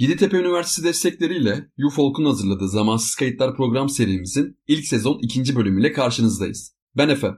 Yeditepe Üniversitesi destekleriyle UFOLK'un hazırladığı Zamansız Kayıtlar program serimizin ilk sezon ikinci bölümüyle karşınızdayız. Ben Efe.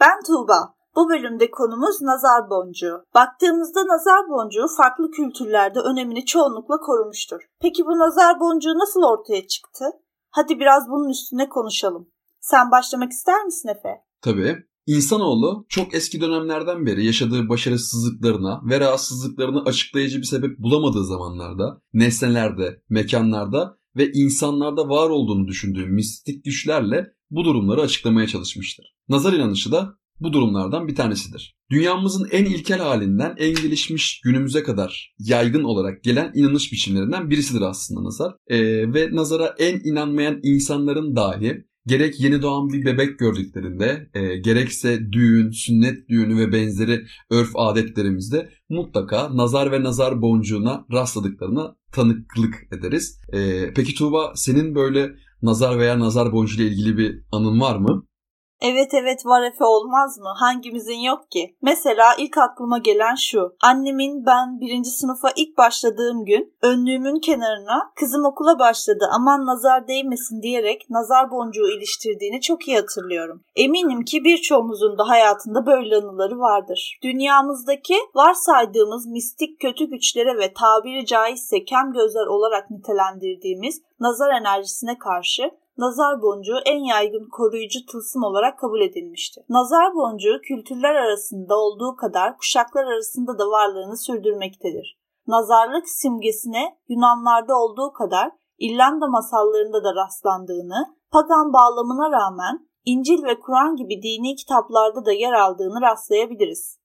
Ben Tuğba. Bu bölümde konumuz nazar boncuğu. Baktığımızda nazar boncuğu farklı kültürlerde önemini çoğunlukla korumuştur. Peki bu nazar boncuğu nasıl ortaya çıktı? Hadi biraz bunun üstüne konuşalım. Sen başlamak ister misin Efe? Tabii. İnsanoğlu çok eski dönemlerden beri yaşadığı başarısızlıklarına ve rahatsızlıklarını açıklayıcı bir sebep bulamadığı zamanlarda, nesnelerde, mekanlarda ve insanlarda var olduğunu düşündüğü mistik güçlerle bu durumları açıklamaya çalışmıştır. Nazar inanışı da bu durumlardan bir tanesidir. Dünyamızın en ilkel halinden en gelişmiş günümüze kadar yaygın olarak gelen inanış biçimlerinden birisidir aslında nazar. Ee, ve nazara en inanmayan insanların dahi gerek yeni doğan bir bebek gördüklerinde e, gerekse düğün, sünnet düğünü ve benzeri örf adetlerimizde mutlaka nazar ve nazar boncuğuna rastladıklarına tanıklık ederiz. E, peki Tuğba senin böyle nazar veya nazar boncuğu ile ilgili bir anın var mı? Evet evet var Efe olmaz mı? Hangimizin yok ki? Mesela ilk aklıma gelen şu. Annemin ben birinci sınıfa ilk başladığım gün önlüğümün kenarına kızım okula başladı aman nazar değmesin diyerek nazar boncuğu iliştirdiğini çok iyi hatırlıyorum. Eminim ki birçoğumuzun da hayatında böyle anıları vardır. Dünyamızdaki varsaydığımız mistik kötü güçlere ve tabiri caizse kem gözler olarak nitelendirdiğimiz nazar enerjisine karşı nazar boncuğu en yaygın koruyucu tılsım olarak kabul edilmiştir. Nazar boncuğu kültürler arasında olduğu kadar kuşaklar arasında da varlığını sürdürmektedir. Nazarlık simgesine Yunanlarda olduğu kadar İrlanda masallarında da rastlandığını, pagan bağlamına rağmen İncil ve Kur'an gibi dini kitaplarda da yer aldığını rastlayabiliriz.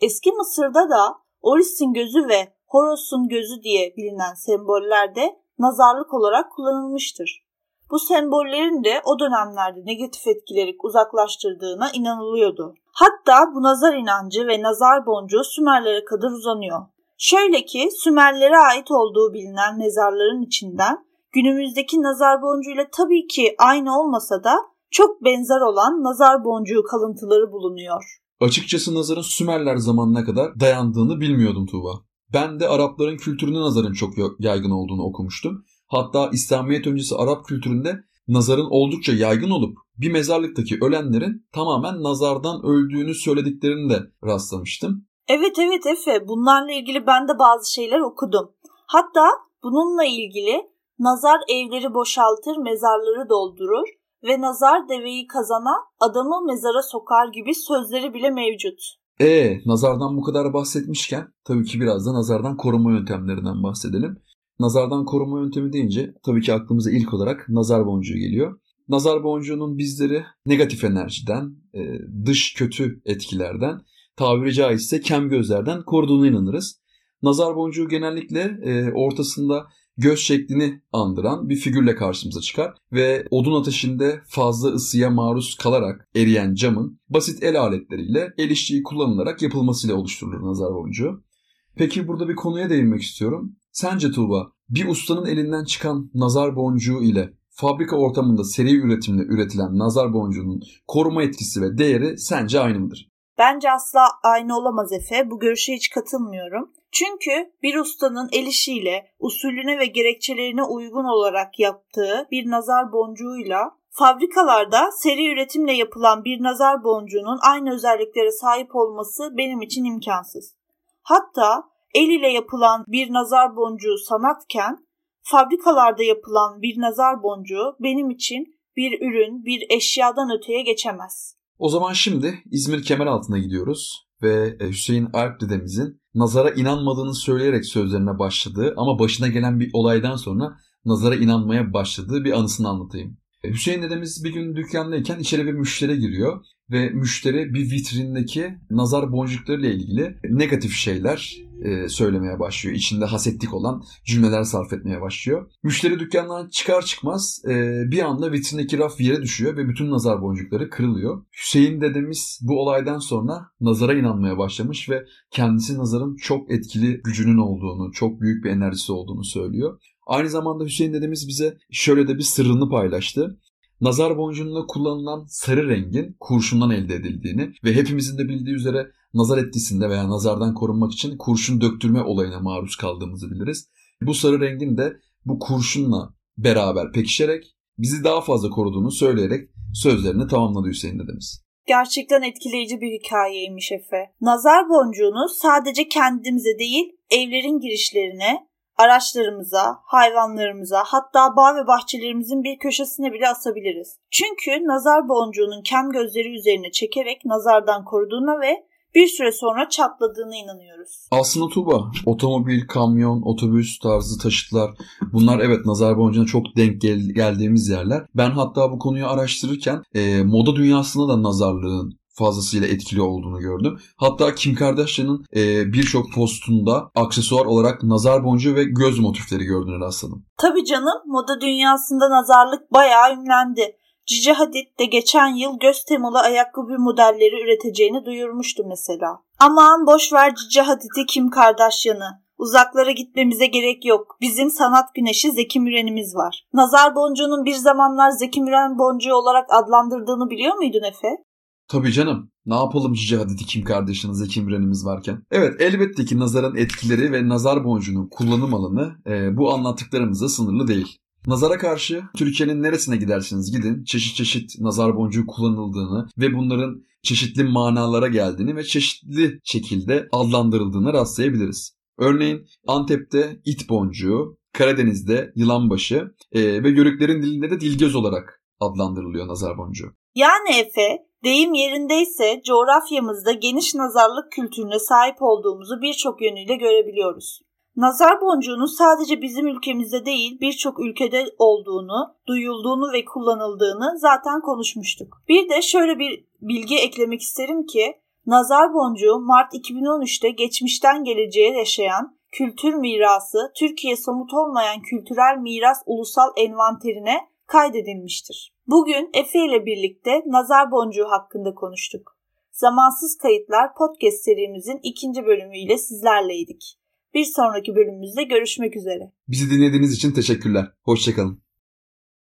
Eski Mısır'da da Oris'in gözü ve Horos'un gözü diye bilinen semboller de nazarlık olarak kullanılmıştır. Bu sembollerin de o dönemlerde negatif etkileri uzaklaştırdığına inanılıyordu. Hatta bu nazar inancı ve nazar boncuğu Sümerlere kadar uzanıyor. Şöyle ki Sümerlere ait olduğu bilinen mezarların içinden günümüzdeki nazar boncuğuyla tabii ki aynı olmasa da çok benzer olan nazar boncuğu kalıntıları bulunuyor. Açıkçası nazarın Sümerler zamanına kadar dayandığını bilmiyordum Tuğba. Ben de Arapların kültürüne nazarın çok yaygın olduğunu okumuştum. Hatta İslamiyet öncesi Arap kültüründe nazarın oldukça yaygın olup bir mezarlıktaki ölenlerin tamamen nazardan öldüğünü söylediklerini de rastlamıştım. Evet evet Efe bunlarla ilgili ben de bazı şeyler okudum. Hatta bununla ilgili nazar evleri boşaltır mezarları doldurur ve nazar deveyi kazana adamı mezara sokar gibi sözleri bile mevcut. E nazardan bu kadar bahsetmişken tabii ki biraz da nazardan korunma yöntemlerinden bahsedelim. Nazardan koruma yöntemi deyince tabii ki aklımıza ilk olarak nazar boncuğu geliyor. Nazar boncuğunun bizleri negatif enerjiden, e, dış kötü etkilerden, tabiri caizse kem gözlerden koruduğuna inanırız. Nazar boncuğu genellikle e, ortasında göz şeklini andıran bir figürle karşımıza çıkar ve odun ateşinde fazla ısıya maruz kalarak eriyen camın basit el aletleriyle el işçiği kullanılarak yapılmasıyla oluşturulur nazar boncuğu. Peki burada bir konuya değinmek istiyorum. Sence Tuğba bir ustanın elinden çıkan nazar boncuğu ile fabrika ortamında seri üretimle üretilen nazar boncuğunun koruma etkisi ve değeri sence aynı mıdır? Bence asla aynı olamaz Efe. Bu görüşe hiç katılmıyorum. Çünkü bir ustanın el işiyle, usulüne ve gerekçelerine uygun olarak yaptığı bir nazar boncuğuyla fabrikalarda seri üretimle yapılan bir nazar boncuğunun aynı özelliklere sahip olması benim için imkansız. Hatta el ile yapılan bir nazar boncuğu sanatken fabrikalarda yapılan bir nazar boncuğu benim için bir ürün, bir eşyadan öteye geçemez. O zaman şimdi İzmir kemer altına gidiyoruz ve e, Hüseyin Alp dedemizin nazara inanmadığını söyleyerek sözlerine başladığı ama başına gelen bir olaydan sonra nazara inanmaya başladığı bir anısını anlatayım. E, Hüseyin dedemiz bir gün dükkandayken içeri bir müşteri giriyor ve müşteri bir vitrindeki nazar boncukları ile ilgili negatif şeyler e, söylemeye başlıyor. İçinde hasetlik olan cümleler sarf etmeye başlıyor. Müşteri dükkandan çıkar çıkmaz e, bir anda vitrindeki raf yere düşüyor ve bütün nazar boncukları kırılıyor. Hüseyin dedemiz bu olaydan sonra nazara inanmaya başlamış ve kendisi nazarın çok etkili gücünün olduğunu, çok büyük bir enerjisi olduğunu söylüyor. Aynı zamanda Hüseyin dedemiz bize şöyle de bir sırrını paylaştı nazar boncuğunda kullanılan sarı rengin kurşundan elde edildiğini ve hepimizin de bildiği üzere nazar etkisinde veya nazardan korunmak için kurşun döktürme olayına maruz kaldığımızı biliriz. Bu sarı rengin de bu kurşunla beraber pekişerek bizi daha fazla koruduğunu söyleyerek sözlerini tamamladı Hüseyin dedemiz. Gerçekten etkileyici bir hikayeymiş Efe. Nazar boncuğunu sadece kendimize değil evlerin girişlerine, araçlarımıza, hayvanlarımıza hatta bağ ve bahçelerimizin bir köşesine bile asabiliriz. Çünkü nazar boncuğunun kem gözleri üzerine çekerek nazardan koruduğuna ve bir süre sonra çatladığına inanıyoruz. Aslında Tuba, otomobil, kamyon, otobüs tarzı taşıtlar bunlar evet nazar boncuğuna çok denk gel- geldiğimiz yerler. Ben hatta bu konuyu araştırırken e, moda dünyasında da nazarlığın fazlasıyla etkili olduğunu gördüm. Hatta Kim Kardashian'ın e, birçok postunda aksesuar olarak nazar boncuğu ve göz motifleri gördüğünü rastladım. Tabii canım moda dünyasında nazarlık bayağı ünlendi. Cici Hadid de geçen yıl göz temalı ayakkabı modelleri üreteceğini duyurmuştu mesela. Aman boş ver Cici Hadid'i Kim Kardashian'ı. Uzaklara gitmemize gerek yok. Bizim sanat güneşi Zeki Müren'imiz var. Nazar boncuğunun bir zamanlar Zeki Müren boncuğu olarak adlandırdığını biliyor muydun Efe? Tabii canım. Ne yapalım Cici Hadid'i Kim Kardashian'ı Zeki Müren'imiz varken. Evet elbette ki nazarın etkileri ve nazar boncuğunun kullanım alanı e, bu anlattıklarımızla sınırlı değil. Nazara karşı Türkiye'nin neresine gidersiniz gidin çeşit çeşit nazar boncuğu kullanıldığını ve bunların çeşitli manalara geldiğini ve çeşitli şekilde adlandırıldığını rastlayabiliriz. Örneğin Antep'te it boncuğu, Karadeniz'de yılanbaşı e, ve Yörüklerin dilinde de dilgöz olarak adlandırılıyor nazar boncuğu. Yani Efe, deyim yerindeyse coğrafyamızda geniş nazarlık kültürüne sahip olduğumuzu birçok yönüyle görebiliyoruz. Nazar boncuğunun sadece bizim ülkemizde değil birçok ülkede olduğunu, duyulduğunu ve kullanıldığını zaten konuşmuştuk. Bir de şöyle bir bilgi eklemek isterim ki nazar boncuğu Mart 2013'te geçmişten geleceğe yaşayan kültür mirası Türkiye somut olmayan kültürel miras ulusal envanterine kaydedilmiştir. Bugün Efe ile birlikte nazar boncuğu hakkında konuştuk. Zamansız Kayıtlar podcast serimizin ikinci bölümüyle sizlerleydik. Bir sonraki bölümümüzde görüşmek üzere. Bizi dinlediğiniz için teşekkürler. Hoşçakalın.